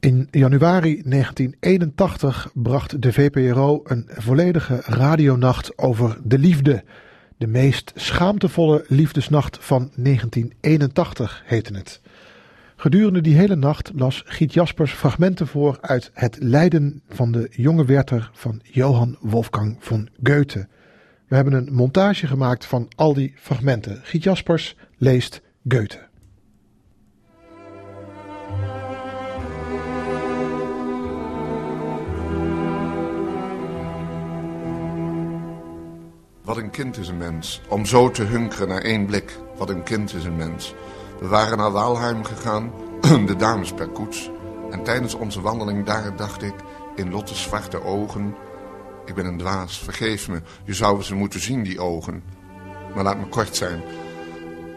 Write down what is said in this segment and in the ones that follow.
In januari 1981 bracht de VPRO een volledige radionacht over de liefde. De meest schaamtevolle liefdesnacht van 1981 heette het. Gedurende die hele nacht las Giet Jaspers fragmenten voor uit Het Lijden van de jonge Werther van Johann Wolfgang von Goethe. We hebben een montage gemaakt van al die fragmenten. Giet Jaspers leest Goethe. Wat een kind is een mens. Om zo te hunkeren naar één blik. Wat een kind is een mens. We waren naar Waalheim gegaan, de dames per koets. En tijdens onze wandeling daar dacht ik in Lotte's zwarte ogen... Ik ben een dwaas, vergeef me. Je zou ze moeten zien, die ogen. Maar laat me kort zijn.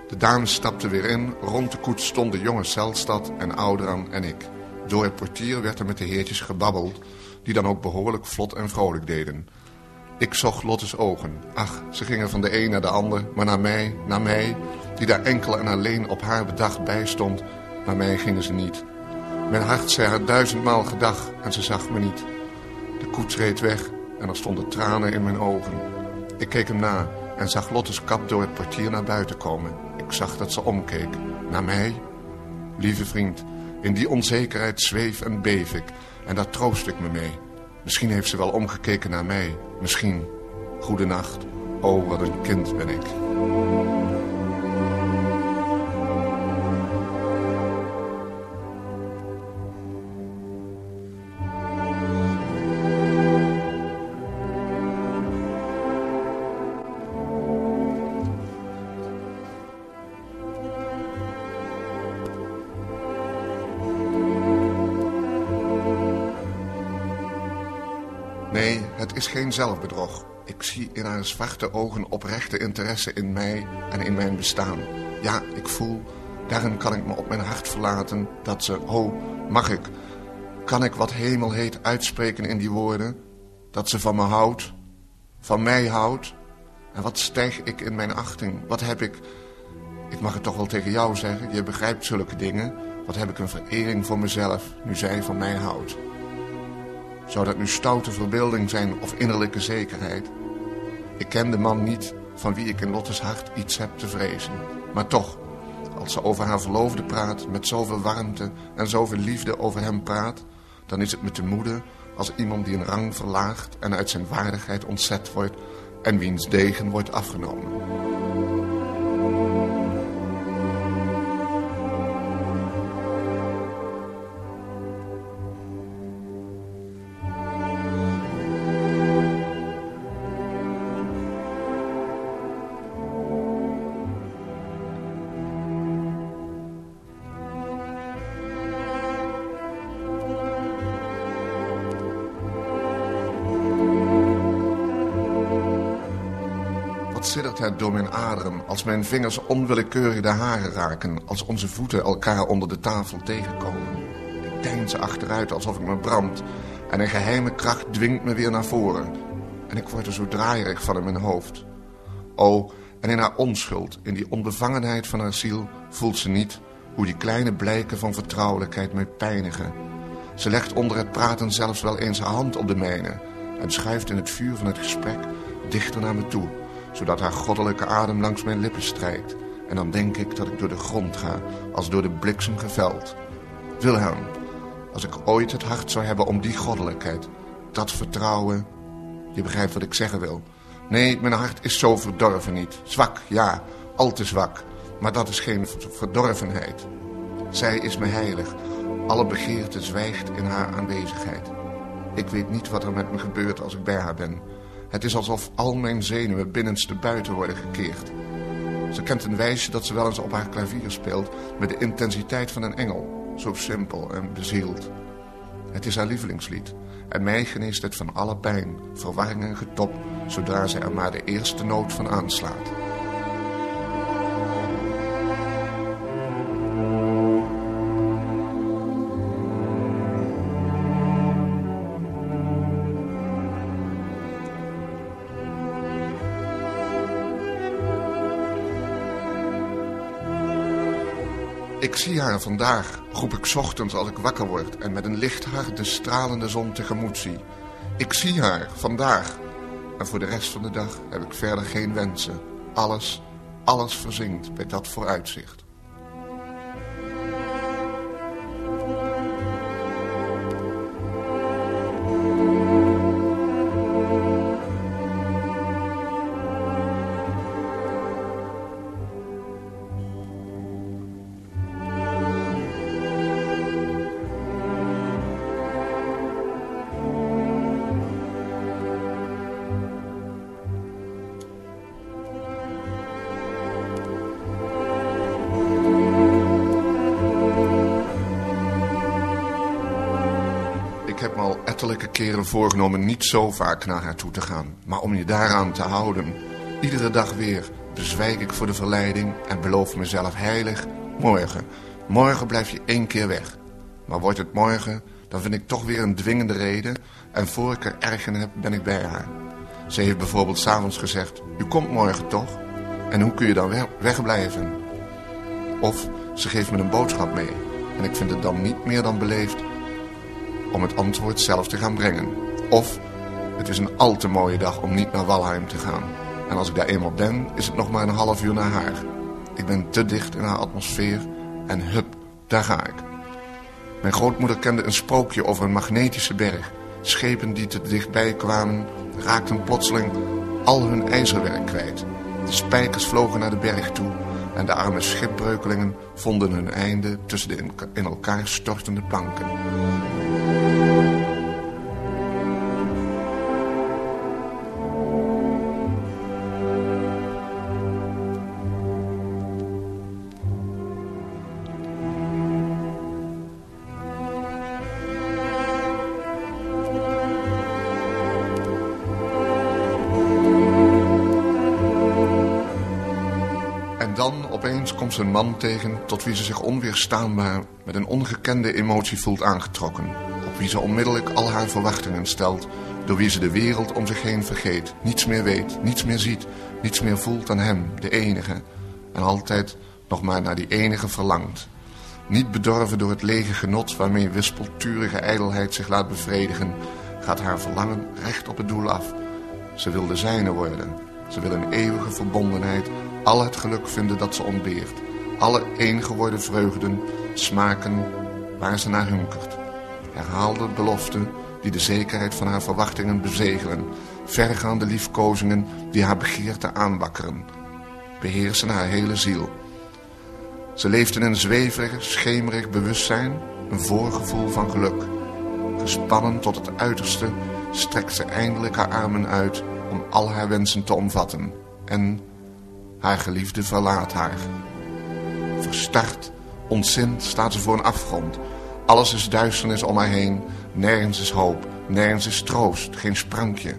De dames stapten weer in. Rond de koets stonden jonge Celstad en Oudran en ik. Door het portier werd er met de heertjes gebabbeld... die dan ook behoorlijk vlot en vrolijk deden... Ik zocht Lottes ogen. Ach, ze gingen van de een naar de ander, maar naar mij, naar mij, die daar enkel en alleen op haar bedacht bij stond, naar mij gingen ze niet. Mijn hart zei haar duizendmaal gedag en ze zag me niet. De koets reed weg en er stonden tranen in mijn ogen. Ik keek hem na en zag Lottes kap door het portier naar buiten komen. Ik zag dat ze omkeek. Naar mij? Lieve vriend, in die onzekerheid zweef en beef ik en daar troost ik me mee. Misschien heeft ze wel omgekeken naar mij. Misschien. Goedenacht. Oh, wat een kind ben ik. Zelfbedrog. Ik zie in haar zwarte ogen oprechte interesse in mij en in mijn bestaan. Ja, ik voel, daarin kan ik me op mijn hart verlaten, dat ze, oh, mag ik, kan ik wat hemel heet uitspreken in die woorden? Dat ze van me houdt, van mij houdt. En wat stijg ik in mijn achting? Wat heb ik, ik mag het toch wel tegen jou zeggen, je begrijpt zulke dingen. Wat heb ik een verering voor mezelf, nu zij van mij houdt. Zou dat nu stoute verbeelding zijn of innerlijke zekerheid? Ik ken de man niet van wie ik in Lottes hart iets heb te vrezen. Maar toch, als ze over haar verloofde praat, met zoveel warmte en zoveel liefde over hem praat, dan is het me te moede als iemand die een rang verlaagt en uit zijn waardigheid ontzet wordt en wiens degen wordt afgenomen. Door mijn aderen als mijn vingers onwillekeurig de haren raken, als onze voeten elkaar onder de tafel tegenkomen. Ik deins achteruit alsof ik me brand en een geheime kracht dwingt me weer naar voren. En ik word er zo draaierig van in mijn hoofd. O, en in haar onschuld, in die onbevangenheid van haar ziel, voelt ze niet hoe die kleine blijken van vertrouwelijkheid mij pijnigen. Ze legt onder het praten zelfs wel eens haar hand op de mijne en schuift in het vuur van het gesprek dichter naar me toe zodat haar goddelijke adem langs mijn lippen strijkt. En dan denk ik dat ik door de grond ga, als door de bliksem geveld. Wilhelm, als ik ooit het hart zou hebben om die goddelijkheid, dat vertrouwen... Je begrijpt wat ik zeggen wil. Nee, mijn hart is zo verdorven niet. Zwak, ja, al te zwak. Maar dat is geen verdorvenheid. Zij is me heilig. Alle begeerte zwijgt in haar aanwezigheid. Ik weet niet wat er met me gebeurt als ik bij haar ben... Het is alsof al mijn zenuwen binnenste buiten worden gekeerd. Ze kent een wijsje dat ze wel eens op haar klavier speelt... met de intensiteit van een engel. Zo simpel en bezield. Het is haar lievelingslied. En mij geneest het van alle pijn, verwarring en getop... zodra ze er maar de eerste noot van aanslaat. Zie haar vandaag roep ik ochtends als ik wakker word en met een licht hart de stralende zon tegemoet zie. Ik zie haar, vandaag. En voor de rest van de dag heb ik verder geen wensen. Alles, alles verzinkt bij dat vooruitzicht. Heb me al ettelijke keren voorgenomen niet zo vaak naar haar toe te gaan. Maar om je daaraan te houden, iedere dag weer, bezwijk ik voor de verleiding en beloof mezelf heilig, morgen, morgen blijf je één keer weg. Maar wordt het morgen, dan vind ik toch weer een dwingende reden en voor ik er erg in heb, ben ik bij haar. Ze heeft bijvoorbeeld s'avonds gezegd, u komt morgen toch? En hoe kun je dan we- wegblijven? Of ze geeft me een boodschap mee en ik vind het dan niet meer dan beleefd om het antwoord zelf te gaan brengen. Of het is een al te mooie dag om niet naar Walheim te gaan. En als ik daar eenmaal ben, is het nog maar een half uur naar haar. Ik ben te dicht in haar atmosfeer en hup, daar ga ik. Mijn grootmoeder kende een sprookje over een magnetische berg. Schepen die te dichtbij kwamen, raakten plotseling al hun ijzerwerk kwijt. De spijkers vlogen naar de berg toe en de arme schipbreukelingen vonden hun einde tussen de in- elkaar stortende planken. Dan opeens komt ze een man tegen tot wie ze zich onweerstaanbaar met een ongekende emotie voelt aangetrokken. Wie ze onmiddellijk al haar verwachtingen stelt, door wie ze de wereld om zich heen vergeet, niets meer weet, niets meer ziet, niets meer voelt dan hem, de enige. En altijd nog maar naar die enige verlangt. Niet bedorven door het lege genot waarmee wispelturige ijdelheid zich laat bevredigen, gaat haar verlangen recht op het doel af. Ze wil de zijne worden. Ze wil een eeuwige verbondenheid, al het geluk vinden dat ze ontbeert. Alle eengeworden vreugden smaken waar ze naar hunkert. Herhaalde beloften die de zekerheid van haar verwachtingen bezegelen. Vergaande liefkozingen die haar begeerte aanwakkeren. Beheersen haar hele ziel. Ze leeft in een zweverig, schemerig bewustzijn, een voorgevoel van geluk. Gespannen tot het uiterste strekt ze eindelijk haar armen uit om al haar wensen te omvatten. En haar geliefde verlaat haar. Verstart, ontzint staat ze voor een afgrond. Alles is duisternis om haar heen. Nergens is hoop, nergens is troost, geen sprankje.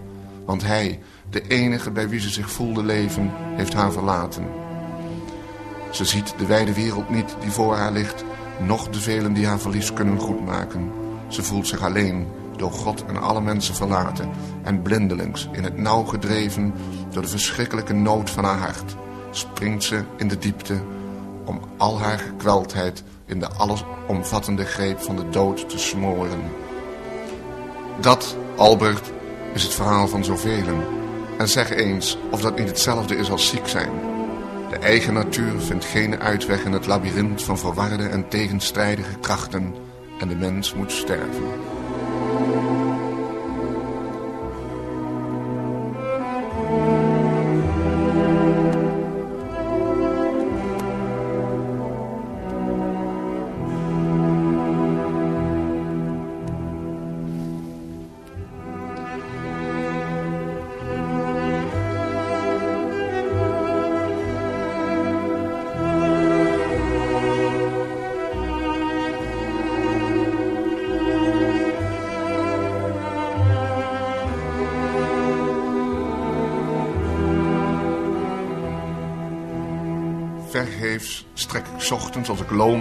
Want hij, de enige bij wie ze zich voelde leven, heeft haar verlaten. Ze ziet de wijde wereld niet die voor haar ligt, noch de velen die haar verlies kunnen goedmaken. Ze voelt zich alleen, door God en alle mensen verlaten en blindelings in het nauw gedreven door de verschrikkelijke nood van haar hart, springt ze in de diepte om al haar gekweldheid in de allesomvattende greep van de dood te smoren. Dat, Albert, is het verhaal van zoveel. En zeg eens of dat niet hetzelfde is als ziek zijn. De eigen natuur vindt geen uitweg in het labyrint van verwarde en tegenstrijdige krachten en de mens moet sterven.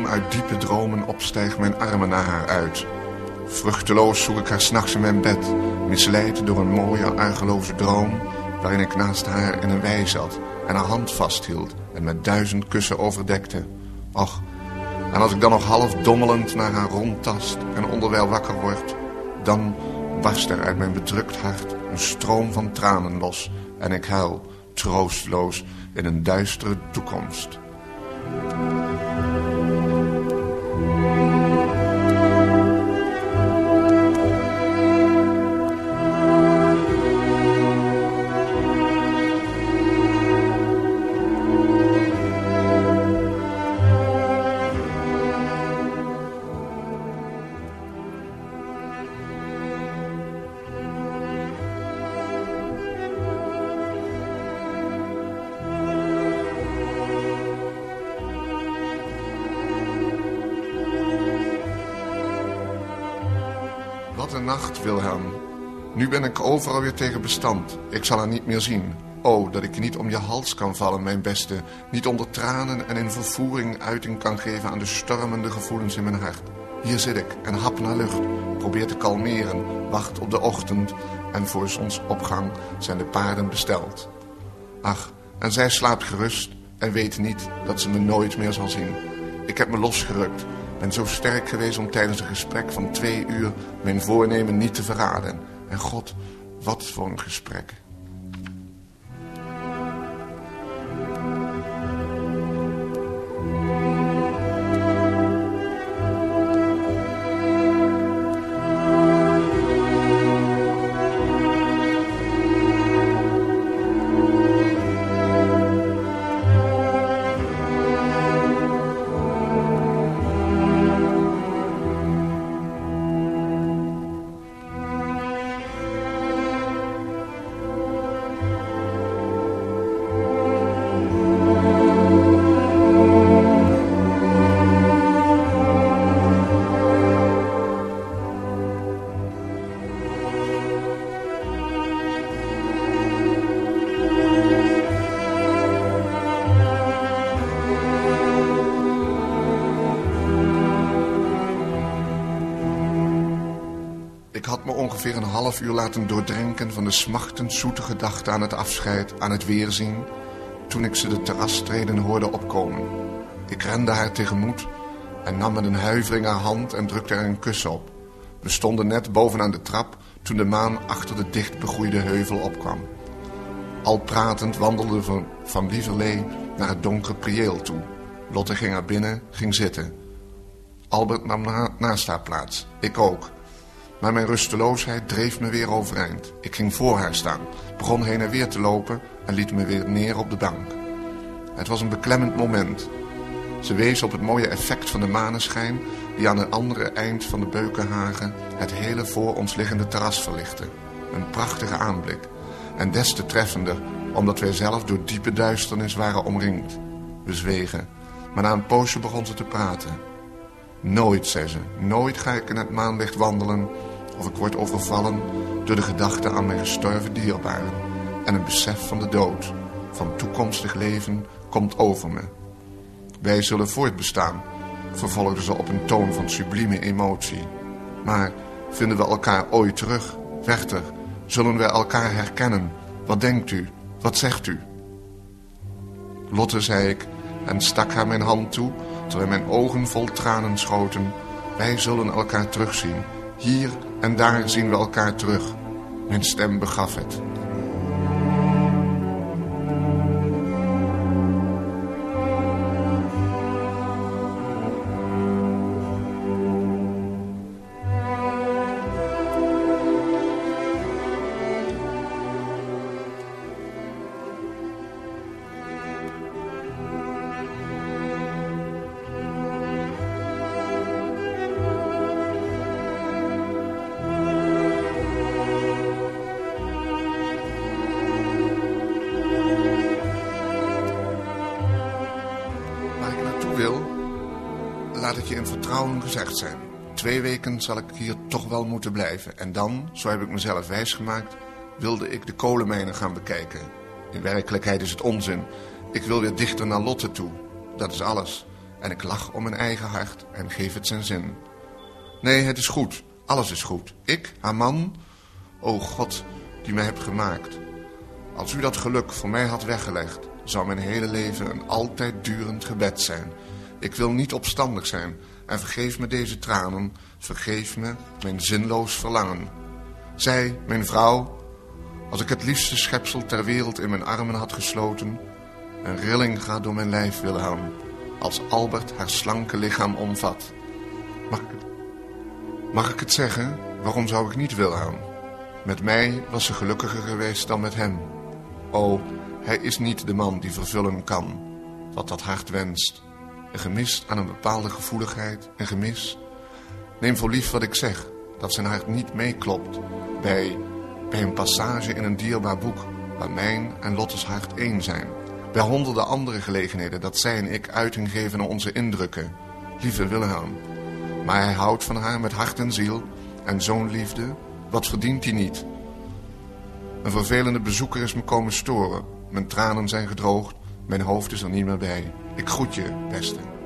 Uit diepe dromen opstijg mijn armen naar haar uit. Vruchteloos zoek ik haar s'nachts in mijn bed, misleid door een mooie argeloze droom, waarin ik naast haar in een wei zat en haar hand vasthield en met duizend kussen overdekte. Och, En als ik dan nog half dommelend naar haar rondtast en onderwijl wakker word, dan barst er uit mijn bedrukt hart een stroom van tranen los en ik huil, troosteloos, in een duistere toekomst. Overal weer tegen bestand. Ik zal haar niet meer zien. Oh, dat ik niet om je hals kan vallen, mijn beste. Niet onder tranen en in vervoering uiting kan geven aan de stormende gevoelens in mijn hart. Hier zit ik en hap naar lucht. Probeer te kalmeren. Wacht op de ochtend. En voor zonsopgang zijn de paarden besteld. Ach, en zij slaapt gerust en weet niet dat ze me nooit meer zal zien. Ik heb me losgerukt ben zo sterk geweest om tijdens een gesprek van twee uur mijn voornemen niet te verraden. En God, wat voor een gesprek. Ongeveer een half uur laten doordrenken van de smachtend zoete gedachte aan het afscheid, aan het weerzien, toen ik ze de terrastreden hoorde opkomen. Ik rende haar tegemoet en nam met een huivering haar hand en drukte er een kus op. We stonden net bovenaan de trap toen de maan achter de dicht begroeide heuvel opkwam. Al pratend wandelden we van Lieverlee naar het donkere prieel toe. Lotte ging naar binnen, ging zitten. Albert nam na naast haar plaats, ik ook. Maar mijn rusteloosheid dreef me weer overeind. Ik ging voor haar staan, begon heen en weer te lopen en liet me weer neer op de bank. Het was een beklemmend moment. Ze wees op het mooie effect van de maneschijn die aan het andere eind van de Beukenhagen het hele voor ons liggende terras verlichtte. Een prachtige aanblik. En des te treffender omdat wij zelf door diepe duisternis waren omringd. We zwegen, maar na een poosje begon ze te praten. Nooit, zei ze, nooit ga ik in het maanlicht wandelen of ik word overvallen door de gedachte aan mijn gestorven dierbaren. En een besef van de dood, van toekomstig leven, komt over me. Wij zullen voortbestaan, vervolgde ze op een toon van sublieme emotie. Maar vinden we elkaar ooit terug, Rechter? Zullen we elkaar herkennen? Wat denkt u? Wat zegt u? Lotte, zei ik, en stak haar mijn hand toe, terwijl mijn ogen vol tranen schoten. Wij zullen elkaar terugzien. Hier en daar zien we elkaar terug. Mijn stem begaf het. Laat het je in vertrouwen gezegd zijn. Twee weken zal ik hier toch wel moeten blijven. En dan, zo heb ik mezelf wijsgemaakt, wilde ik de kolenmijnen gaan bekijken. In werkelijkheid is het onzin. Ik wil weer dichter naar Lotte toe. Dat is alles. En ik lach om mijn eigen hart en geef het zijn zin. Nee, het is goed. Alles is goed. Ik, haar man, o God, die mij hebt gemaakt. Als u dat geluk voor mij had weggelegd, zou mijn hele leven een altijd durend gebed zijn. Ik wil niet opstandig zijn. En vergeef me deze tranen. Vergeef me mijn zinloos verlangen. Zij, mijn vrouw, als ik het liefste schepsel ter wereld in mijn armen had gesloten... een rilling gaat door mijn lijf, Wilhelm. Als Albert haar slanke lichaam omvat. Mag ik mag ik het zeggen? Waarom zou ik niet Wilhelm? Met mij was ze gelukkiger geweest dan met hem. O, hij is niet de man die vervullen kan wat dat hart wenst. Een gemis aan een bepaalde gevoeligheid, een gemis. Neem voor lief wat ik zeg, dat zijn hart niet meeklopt bij, bij een passage in een dierbaar boek waar mijn en Lottes hart één zijn. Bij honderden andere gelegenheden dat zij en ik uiting geven aan onze indrukken. Lieve Wilhelm, maar hij houdt van haar met hart en ziel en zo'n liefde, wat verdient hij niet? Een vervelende bezoeker is me komen storen. Mijn tranen zijn gedroogd, mijn hoofd is er niet meer bij. Ik groet je, beste.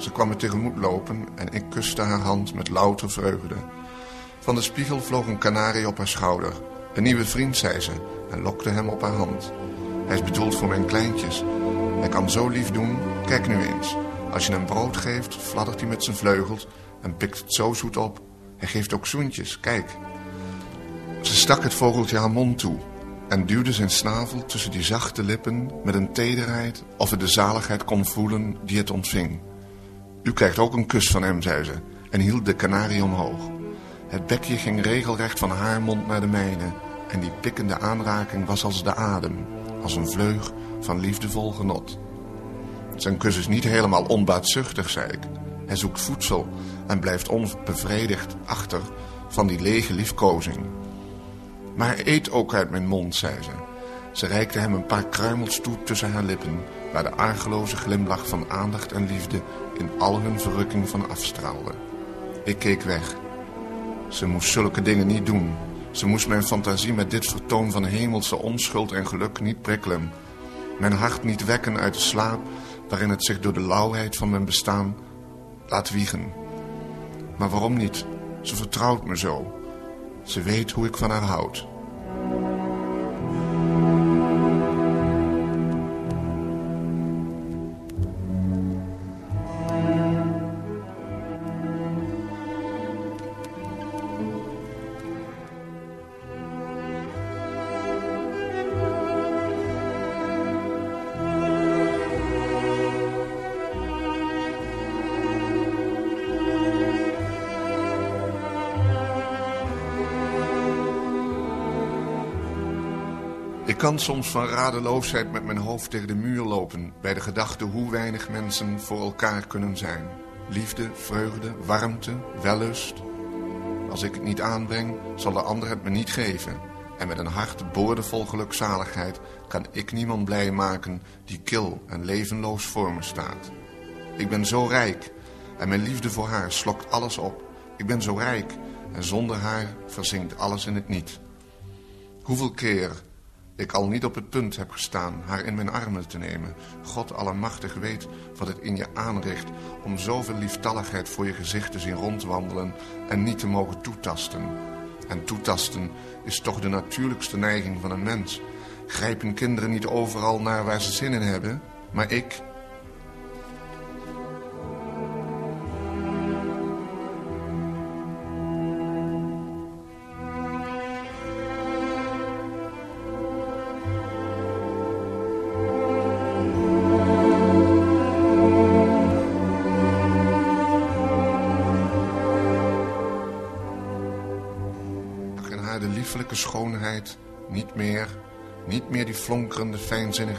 Ze kwam me tegemoet lopen en ik kuste haar hand met louter vreugde. Van de spiegel vloog een kanarie op haar schouder. Een nieuwe vriend, zei ze, en lokte hem op haar hand. Hij is bedoeld voor mijn kleintjes. Hij kan zo lief doen, kijk nu eens. Als je hem brood geeft, fladdert hij met zijn vleugels en pikt het zo zoet op. Hij geeft ook zoentjes, kijk. Ze stak het vogeltje haar mond toe en duwde zijn snavel tussen die zachte lippen met een tederheid of het de zaligheid kon voelen die het ontving. U krijgt ook een kus van hem, zei ze, en hield de kanarie omhoog. Het bekje ging regelrecht van haar mond naar de mijne en die pikkende aanraking was als de adem, als een vleug van liefdevol genot. Zijn kus is niet helemaal onbaatzuchtig, zei ik. Hij zoekt voedsel en blijft onbevredigd achter van die lege liefkozing. Maar eet ook uit mijn mond, zei ze. Ze reikte hem een paar kruimels toe tussen haar lippen, waar de argeloze glimlach van aandacht en liefde in al hun verrukking van afstraalde. Ik keek weg. Ze moest zulke dingen niet doen. Ze moest mijn fantasie met dit vertoon van hemelse onschuld en geluk niet prikkelen. Mijn hart niet wekken uit de slaap waarin het zich door de lauwheid van mijn bestaan laat wiegen. Maar waarom niet? Ze vertrouwt me zo. Ze weet hoe ik van haar houd. Ik kan soms van radeloosheid met mijn hoofd tegen de muur lopen... bij de gedachte hoe weinig mensen voor elkaar kunnen zijn. Liefde, vreugde, warmte, wellust. Als ik het niet aanbreng, zal de ander het me niet geven. En met een hart boordevol gelukzaligheid... kan ik niemand blij maken die kil en levenloos voor me staat. Ik ben zo rijk en mijn liefde voor haar slokt alles op. Ik ben zo rijk en zonder haar verzinkt alles in het niet. Hoeveel keer ik al niet op het punt heb gestaan haar in mijn armen te nemen. God allemachtig weet wat het in je aanricht om zoveel lieftalligheid voor je gezicht te zien rondwandelen en niet te mogen toetasten. En toetasten is toch de natuurlijkste neiging van een mens. Grijpen kinderen niet overal naar waar ze zin in hebben, maar ik,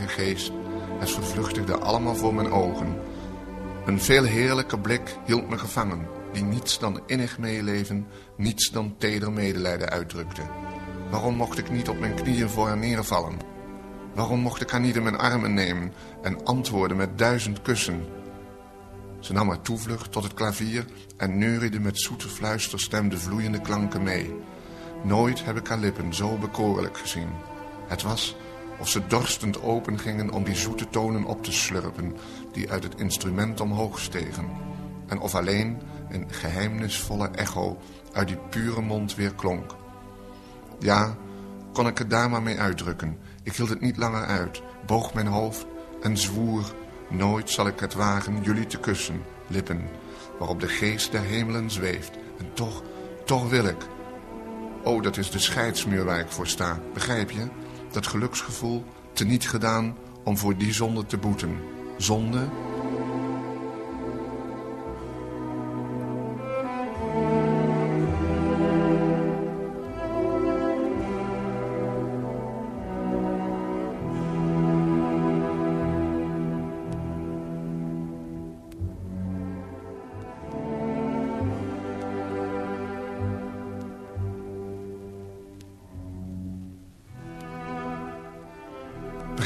geest. Het vervluchtigde allemaal voor mijn ogen. Een veel heerlijke blik hield me gevangen, die niets dan innig meeleven, niets dan teder medelijden uitdrukte. Waarom mocht ik niet op mijn knieën voor haar neervallen? Waarom mocht ik haar niet in mijn armen nemen en antwoorden met duizend kussen? Ze nam haar toevlucht tot het klavier en neuriede met zoete fluisterstem de vloeiende klanken mee. Nooit heb ik haar lippen zo bekoorlijk gezien. Het was of ze dorstend open gingen om die zoete tonen op te slurpen die uit het instrument omhoog stegen. En of alleen een geheimnisvolle echo uit die pure mond weer klonk. Ja, kon ik het daar maar mee uitdrukken. Ik hield het niet langer uit, boog mijn hoofd en zwoer... nooit zal ik het wagen jullie te kussen, lippen... waarop de geest der hemelen zweeft. En toch, toch wil ik. Oh, dat is de scheidsmuur waar ik voor sta, begrijp je? Dat geluksgevoel, teniet gedaan om voor die zonde te boeten. Zonde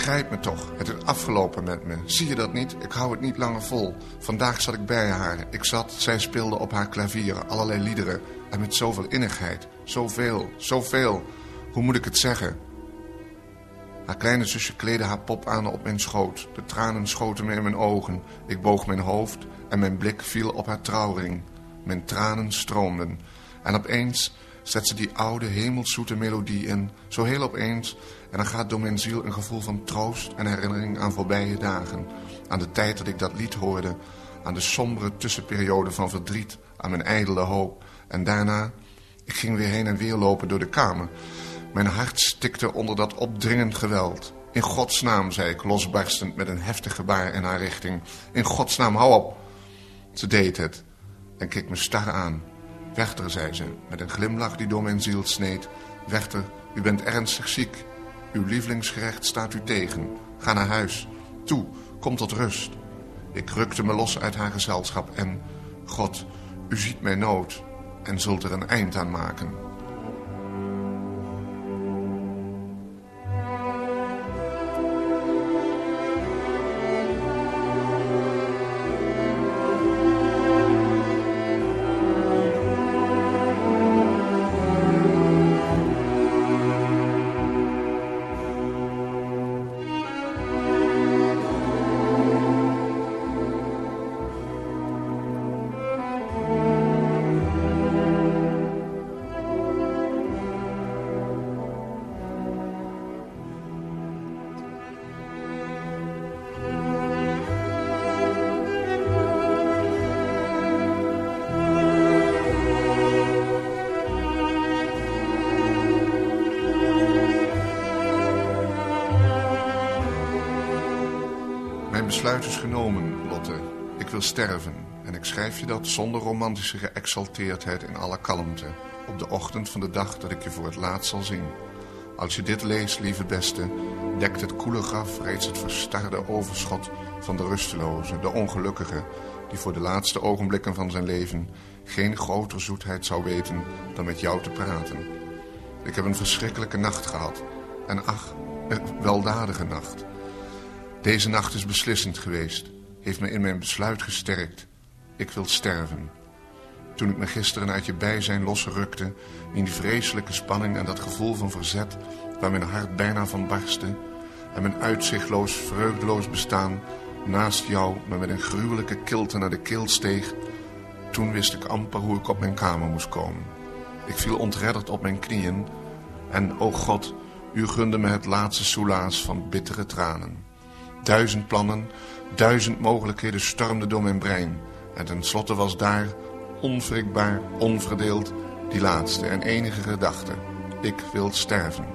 Begrijp me toch, het is afgelopen met me. Zie je dat niet? Ik hou het niet langer vol. Vandaag zat ik bij haar. Ik zat, zij speelde op haar klavier allerlei liederen. En met zoveel innigheid. Zoveel, zoveel. Hoe moet ik het zeggen? Haar kleine zusje kleedde haar pop aan op mijn schoot. De tranen schoten me in mijn ogen. Ik boog mijn hoofd en mijn blik viel op haar trouwring. Mijn tranen stroomden. En opeens zet ze die oude hemelzoete melodie in. Zo heel opeens en dan gaat door mijn ziel een gevoel van troost en herinnering aan voorbije dagen. Aan de tijd dat ik dat lied hoorde. Aan de sombere tussenperiode van verdriet. Aan mijn ijdele hoop. En daarna, ik ging weer heen en weer lopen door de kamer. Mijn hart stikte onder dat opdringend geweld. In Gods naam, zei ik, losbarstend met een heftig gebaar in haar richting. In Gods naam, hou op. Ze deed het en keek me star aan. Wechter, zei ze, met een glimlach die door mijn ziel sneed. Wechter, u bent ernstig ziek. Uw lievelingsgerecht staat u tegen. Ga naar huis. Toe, kom tot rust. Ik rukte me los uit haar gezelschap en... God, u ziet mijn nood en zult er een eind aan maken. Besluit is genomen, Lotte. Ik wil sterven. En ik schrijf je dat zonder romantische geëxalteerdheid in alle kalmte. Op de ochtend van de dag dat ik je voor het laatst zal zien. Als je dit leest, lieve beste, dekt het koele graf reeds het verstarde overschot van de rusteloze, de ongelukkige, die voor de laatste ogenblikken van zijn leven geen groter zoetheid zou weten dan met jou te praten. Ik heb een verschrikkelijke nacht gehad. En ach, een weldadige nacht. Deze nacht is beslissend geweest, heeft me in mijn besluit gesterkt. Ik wil sterven. Toen ik me gisteren uit je bijzijn losrukte, in die vreselijke spanning en dat gevoel van verzet, waar mijn hart bijna van barstte, en mijn uitzichtloos, vreugdeloos bestaan naast jou me met een gruwelijke kilte naar de keel steeg, toen wist ik amper hoe ik op mijn kamer moest komen. Ik viel ontredderd op mijn knieën en, o God, u gunde me het laatste soelaas van bittere tranen. Duizend plannen, duizend mogelijkheden stormden door mijn brein. En tenslotte was daar, onwrikbaar, onverdeeld, die laatste en enige gedachte. Ik wil sterven.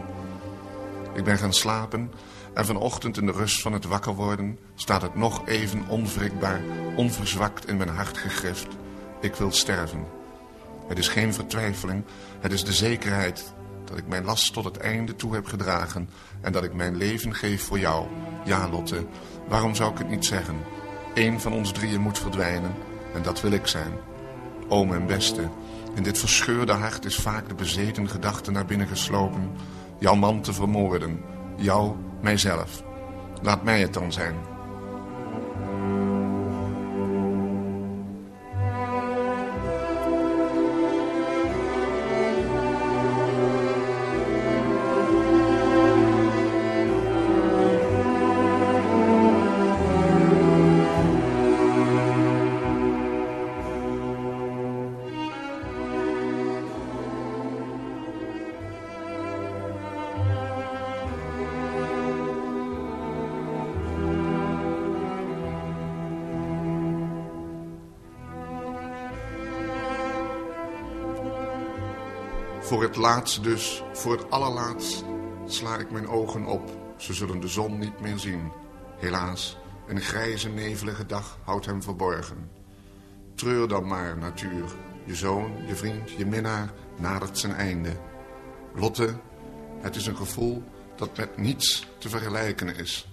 Ik ben gaan slapen en vanochtend in de rust van het wakker worden staat het nog even onwrikbaar, onverzwakt in mijn hart gegrift. Ik wil sterven. Het is geen vertwijfeling, het is de zekerheid dat ik mijn last tot het einde toe heb gedragen en dat ik mijn leven geef voor jou. Ja, Lotte, waarom zou ik het niet zeggen? Eén van ons drieën moet verdwijnen en dat wil ik zijn. O mijn beste, in dit verscheurde hart is vaak de bezeten gedachte naar binnen geslopen. Jouw man te vermoorden, jou, mijzelf. Laat mij het dan zijn. Voor het laatst dus, voor het allerlaatst, sla ik mijn ogen op. Ze zullen de zon niet meer zien. Helaas, een grijze, nevelige dag houdt hem verborgen. Treur dan maar, natuur. Je zoon, je vriend, je minnaar nadert zijn einde. Lotte, het is een gevoel dat met niets te vergelijken is.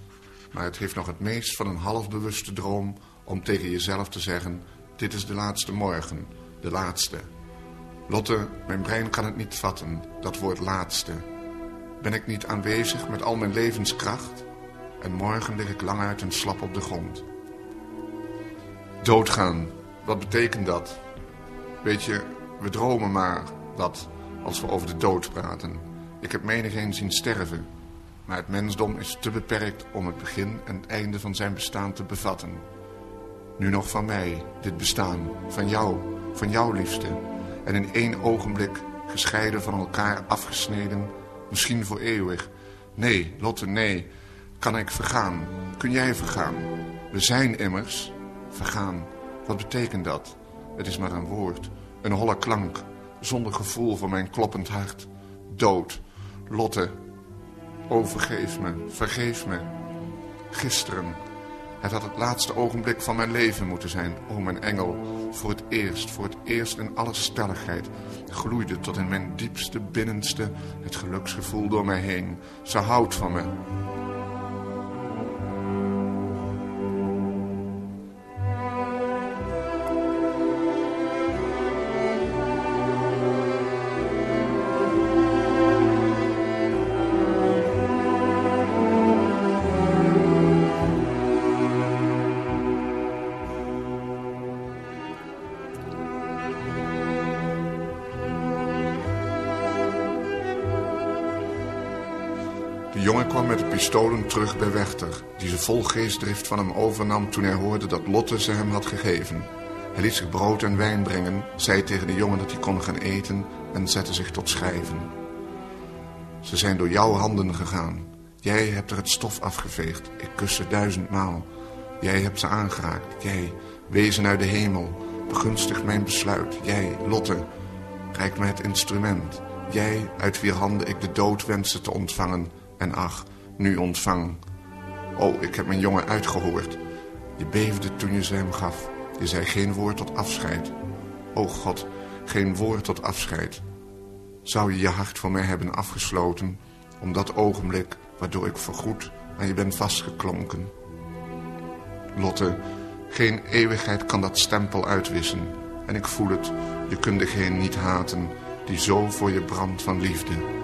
Maar het heeft nog het meest van een halfbewuste droom om tegen jezelf te zeggen... dit is de laatste morgen, de laatste... Lotte, mijn brein kan het niet vatten, dat woord laatste. Ben ik niet aanwezig met al mijn levenskracht? En morgen lig ik lang uit en slap op de grond. Doodgaan, wat betekent dat? Weet je, we dromen maar wat als we over de dood praten. Ik heb menigeen zien sterven. Maar het mensdom is te beperkt om het begin en het einde van zijn bestaan te bevatten. Nu nog van mij, dit bestaan, van jou, van jouw liefste en in één ogenblik gescheiden van elkaar afgesneden, misschien voor eeuwig. Nee, Lotte, nee, kan ik vergaan? Kun jij vergaan? We zijn immers vergaan. Wat betekent dat? Het is maar een woord, een holle klank, zonder gevoel voor mijn kloppend hart. Dood, Lotte, o vergeef me, vergeef me. Gisteren, het had het laatste ogenblik van mijn leven moeten zijn, o mijn engel. Voor het eerst, voor het eerst in alle stelligheid, gloeide tot in mijn diepste, binnenste het geluksgevoel door mij heen. Ze houdt van me. Terug bij Wechter, die ze vol geestdrift van hem overnam toen hij hoorde dat Lotte ze hem had gegeven. Hij liet zich brood en wijn brengen, zei tegen de jongen dat hij kon gaan eten en zette zich tot schrijven. Ze zijn door jouw handen gegaan. Jij hebt er het stof afgeveegd. Ik kus ze duizendmaal. Jij hebt ze aangeraakt. Jij, wezen uit de hemel, begunstigt mijn besluit. Jij, Lotte, reik mij het instrument. Jij, uit wier handen ik de dood wenste te ontvangen. En ach, nu ontvang. Oh, ik heb mijn jongen uitgehoord. Je beefde toen je ze hem gaf. Je zei geen woord tot afscheid. O God, geen woord tot afscheid. Zou je je hart voor mij hebben afgesloten... om dat ogenblik waardoor ik voorgoed aan je ben vastgeklonken? Lotte, geen eeuwigheid kan dat stempel uitwissen. En ik voel het, je kunt degene niet haten... die zo voor je brandt van liefde...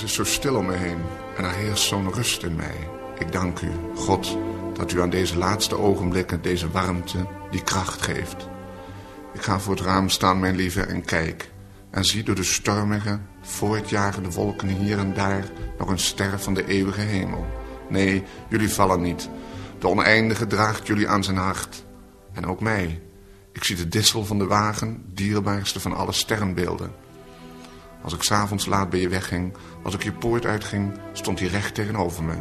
Alles is zo stil om me heen en er heerst zo'n rust in mij. Ik dank u, God, dat u aan deze laatste ogenblikken deze warmte, die kracht geeft. Ik ga voor het raam staan, mijn lieve, en kijk. En zie door de stormige, voortjagende wolken hier en daar nog een ster van de eeuwige hemel. Nee, jullie vallen niet. De oneindige draagt jullie aan zijn hart. En ook mij. Ik zie de dissel van de wagen, dierbaarste van alle sterrenbeelden. Als ik s'avonds laat bij je wegging, als ik je poort uitging, stond hij recht tegenover me.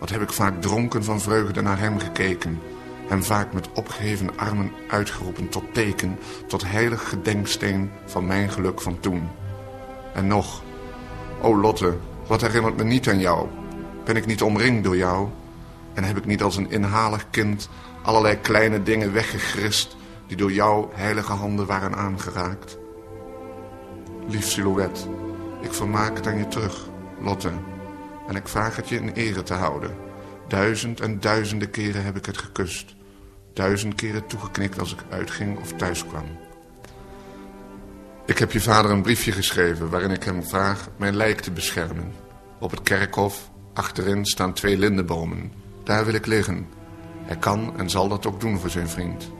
Wat heb ik vaak dronken van vreugde naar hem gekeken. Hem vaak met opgeheven armen uitgeroepen tot teken, tot heilig gedenksteen van mijn geluk van toen. En nog, o Lotte, wat herinnert me niet aan jou? Ben ik niet omringd door jou? En heb ik niet als een inhalig kind allerlei kleine dingen weggegrist die door jouw heilige handen waren aangeraakt? Lief silhouet, ik vermaak het aan je terug, Lotte. En ik vraag het je in ere te houden. Duizend en duizenden keren heb ik het gekust. Duizend keren toegeknikt als ik uitging of thuis kwam. Ik heb je vader een briefje geschreven waarin ik hem vraag mijn lijk te beschermen. Op het kerkhof, achterin, staan twee lindenbomen. Daar wil ik liggen. Hij kan en zal dat ook doen voor zijn vriend.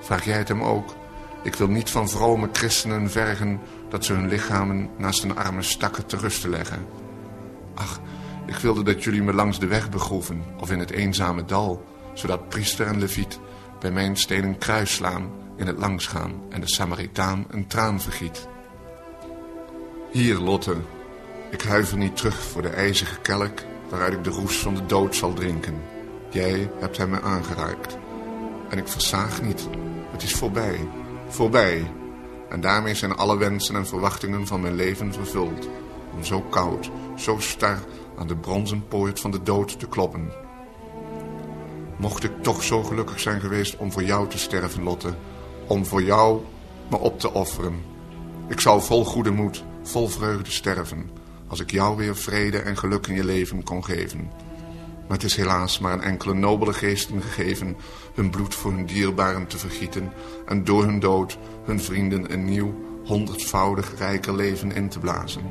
Vraag jij het hem ook? Ik wil niet van vrome christenen vergen dat ze hun lichamen naast een arme stakken te leggen. Ach, ik wilde dat jullie me langs de weg begroeven of in het eenzame dal, zodat priester en leviet bij mijn stenen kruis slaan in het langsgaan en de Samaritaan een traan vergiet. Hier, Lotte, ik huiver niet terug voor de ijzige kelk waaruit ik de roes van de dood zal drinken. Jij hebt hem me aangeraakt. En ik versaag niet. Het is voorbij. Voorbij. En daarmee zijn alle wensen en verwachtingen van mijn leven vervuld. Om zo koud, zo star aan de bronzen poort van de dood te kloppen. Mocht ik toch zo gelukkig zijn geweest om voor jou te sterven, Lotte. Om voor jou me op te offeren. Ik zou vol goede moed, vol vreugde sterven. Als ik jou weer vrede en geluk in je leven kon geven. Maar het is helaas maar een enkele nobele geesten gegeven hun bloed voor hun dierbaren te vergieten en door hun dood hun vrienden een nieuw, honderdvoudig rijker leven in te blazen.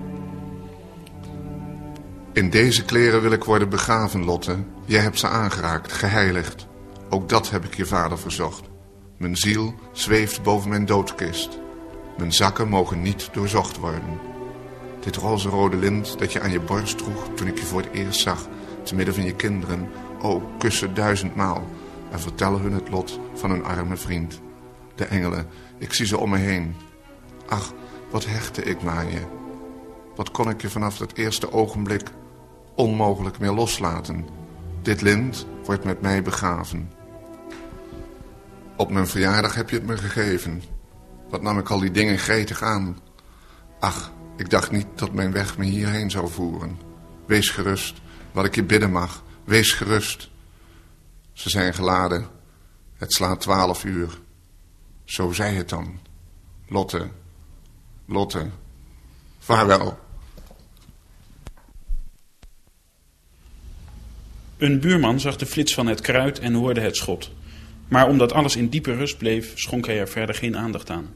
In deze kleren wil ik worden begraven, Lotte. Jij hebt ze aangeraakt, geheiligd. Ook dat heb ik je vader verzocht. Mijn ziel zweeft boven mijn doodkist. Mijn zakken mogen niet doorzocht worden. Dit roze rode lint dat je aan je borst droeg toen ik je voor het eerst zag, te midden van je kinderen, o, kussen duizendmaal en vertellen hun het lot van hun arme vriend. De engelen, ik zie ze om me heen. Ach, wat hechtte ik me aan je. Wat kon ik je vanaf het eerste ogenblik onmogelijk meer loslaten. Dit lint wordt met mij begraven. Op mijn verjaardag heb je het me gegeven. Wat nam ik al die dingen gretig aan. Ach, ik dacht niet dat mijn weg me hierheen zou voeren. Wees gerust, wat ik je bidden mag. Wees gerust. Ze zijn geladen. Het slaat twaalf uur. Zo zei het dan. Lotte, Lotte, vaarwel. Een buurman zag de flits van het kruid en hoorde het schot. Maar omdat alles in diepe rust bleef, schonk hij er verder geen aandacht aan.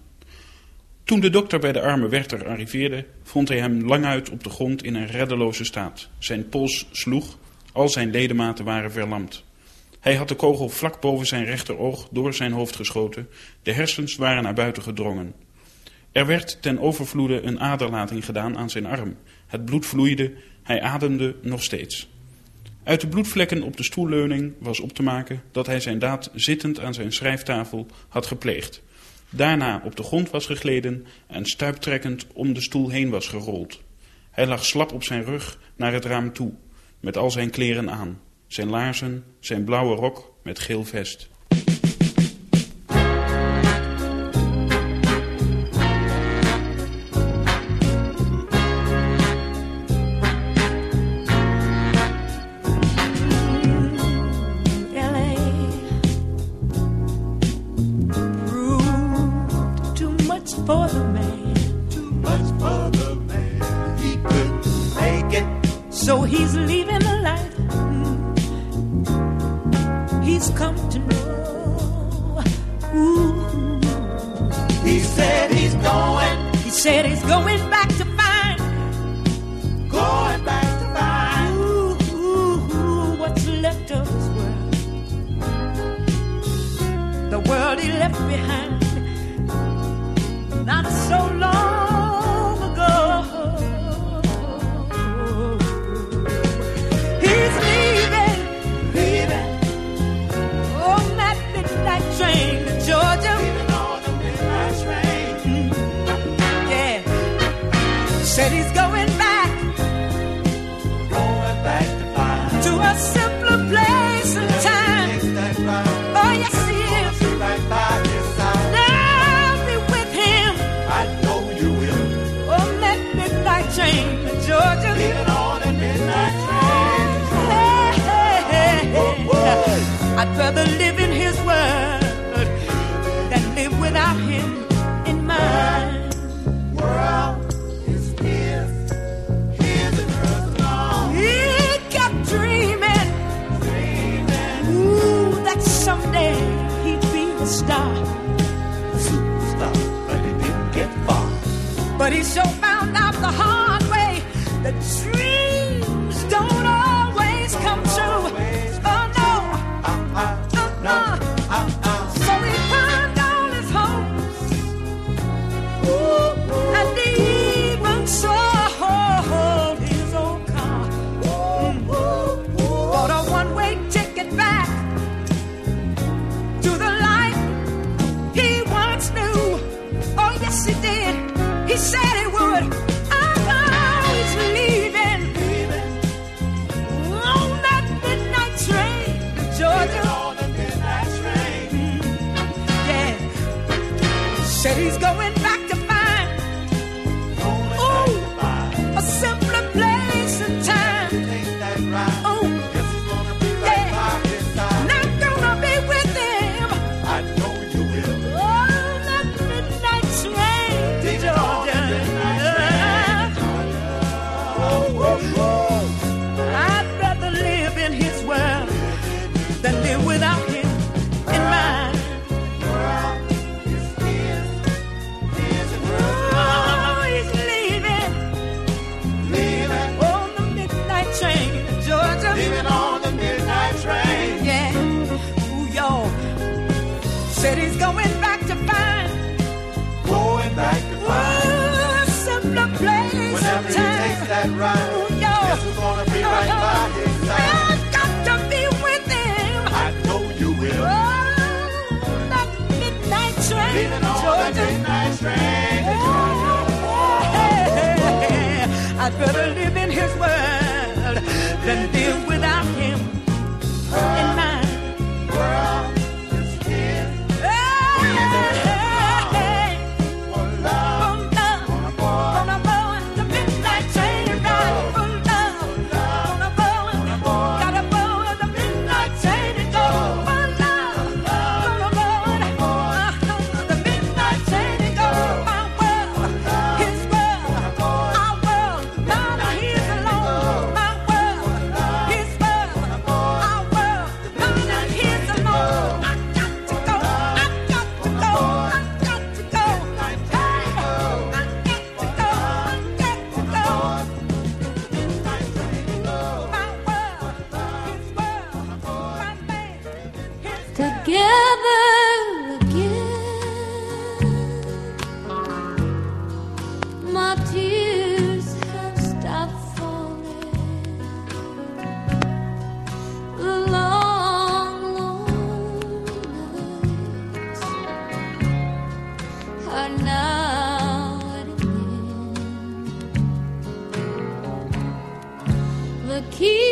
Toen de dokter bij de arme Werther arriveerde, vond hij hem languit op de grond in een reddeloze staat. Zijn pols sloeg, al zijn ledematen waren verlamd. Hij had de kogel vlak boven zijn rechteroog door zijn hoofd geschoten. De hersens waren naar buiten gedrongen. Er werd ten overvloede een aderlating gedaan aan zijn arm. Het bloed vloeide, hij ademde nog steeds. Uit de bloedvlekken op de stoelleuning was op te maken dat hij zijn daad zittend aan zijn schrijftafel had gepleegd. Daarna op de grond was gegleden en stuiptrekkend om de stoel heen was gerold. Hij lag slap op zijn rug naar het raam toe, met al zijn kleren aan. Zijn laarzen, zijn blauwe rok met geel vest. He's leaving the light. Mm. He's come to know. Ooh. He said he's going. He said he's going back to I'd rather live in his world. Than live Keep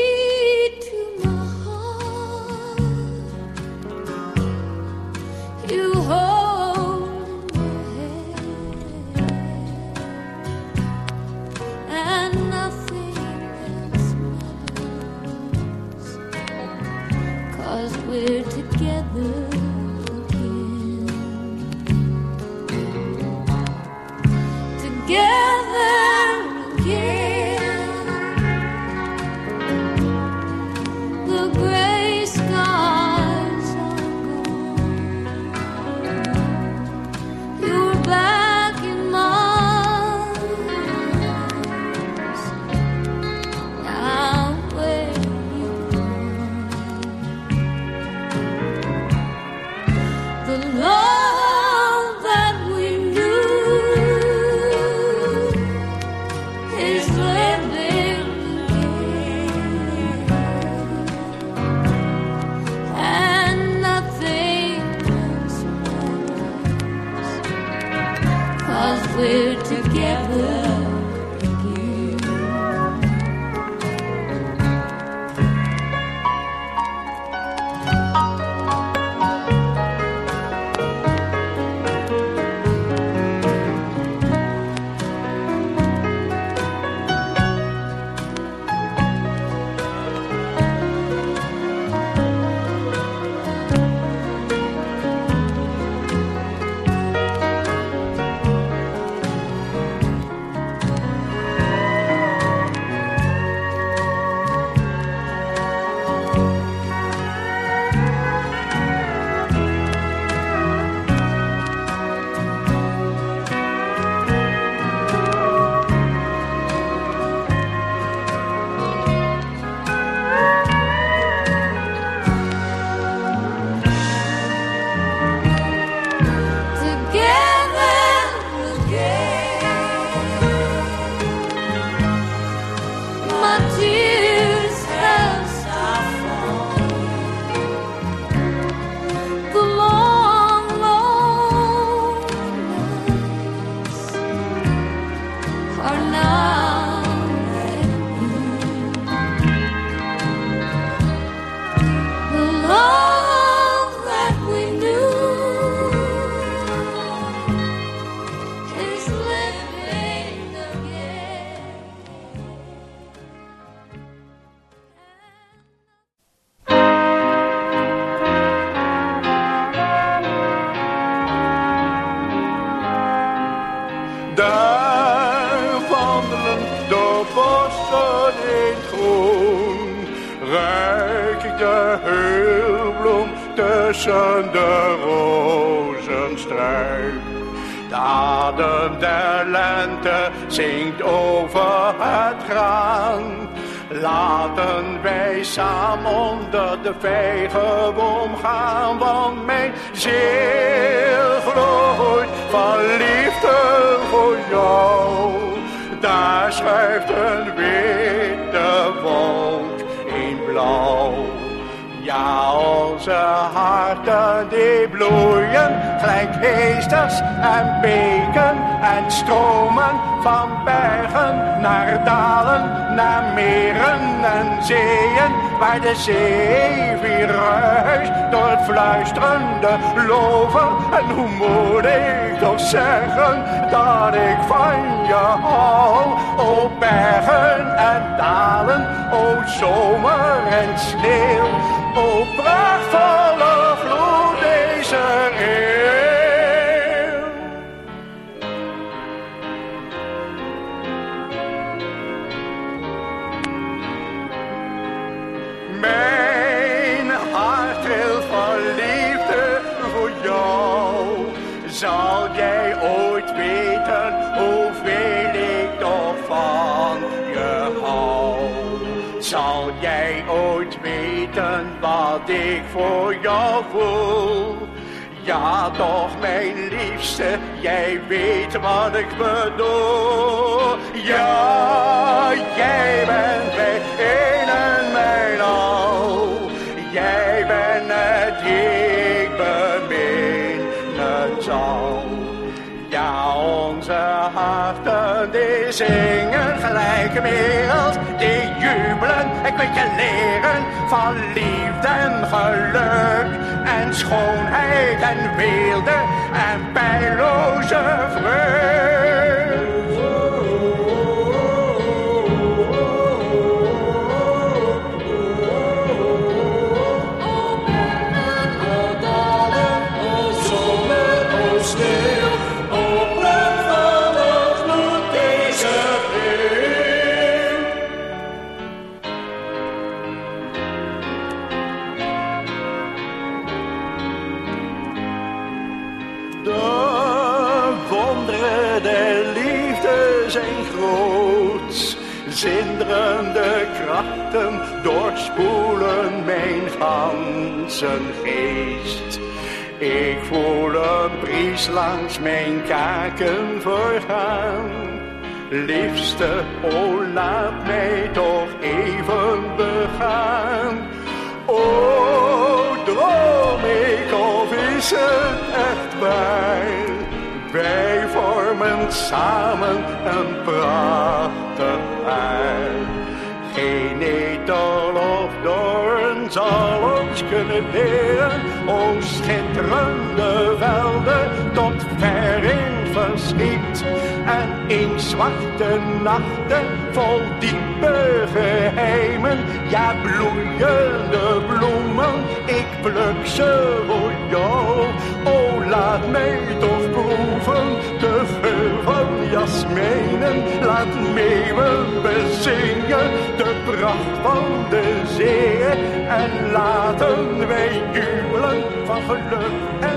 lente zingt over het graan. Laten wij samen onder de vijgenboom gaan, want mijn ziel gloeit van liefde voor jou. Daar schuift een witte wolk in blauw. Ja, onze harten die bloeien, gelijk heesters en beken en stromen van bergen naar dalen, naar meren en zeeën, waar de zee ruist door het fluisterende lover. En hoe moet ik toch zeggen dat ik van je hou? O bergen en dalen, o zomer en sneeuw, o vloed Zal jij ooit weten hoeveel ik toch van je hou? Zal jij ooit weten wat ik voor jou voel? Ja, toch, mijn liefste, jij weet wat ik bedoel. Ja, jij bent mijn een en mijn al. Jij bent het ik beminnen Ja, onze harten die zingen gelijk die jubelen. Ik wil je leren van liefde en geluk en schoonheid en weelde en pijloze vreugd. De wonderen der liefde zijn groot. Zinderende krachten doorspoelen mijn ganzen geest. Ik voel een bries langs mijn kaken vergaan. Liefste, o laat mij toch even begaan. O, droom ik of is het echt Wij vormen samen een prachtig paar. Geen etel of doorn zal ons kunnen leren. O schitterende velden tot ver in verschiet. En in zwarte nachten vol diepe geheimen. Ja, bloeiende bloemen, ik pluk ze voor jou. O, laat mij toch proeven de geur van jasmijnen. Laat meeuwen bezingen de pracht van de zee. En laten wij jubelen van geluk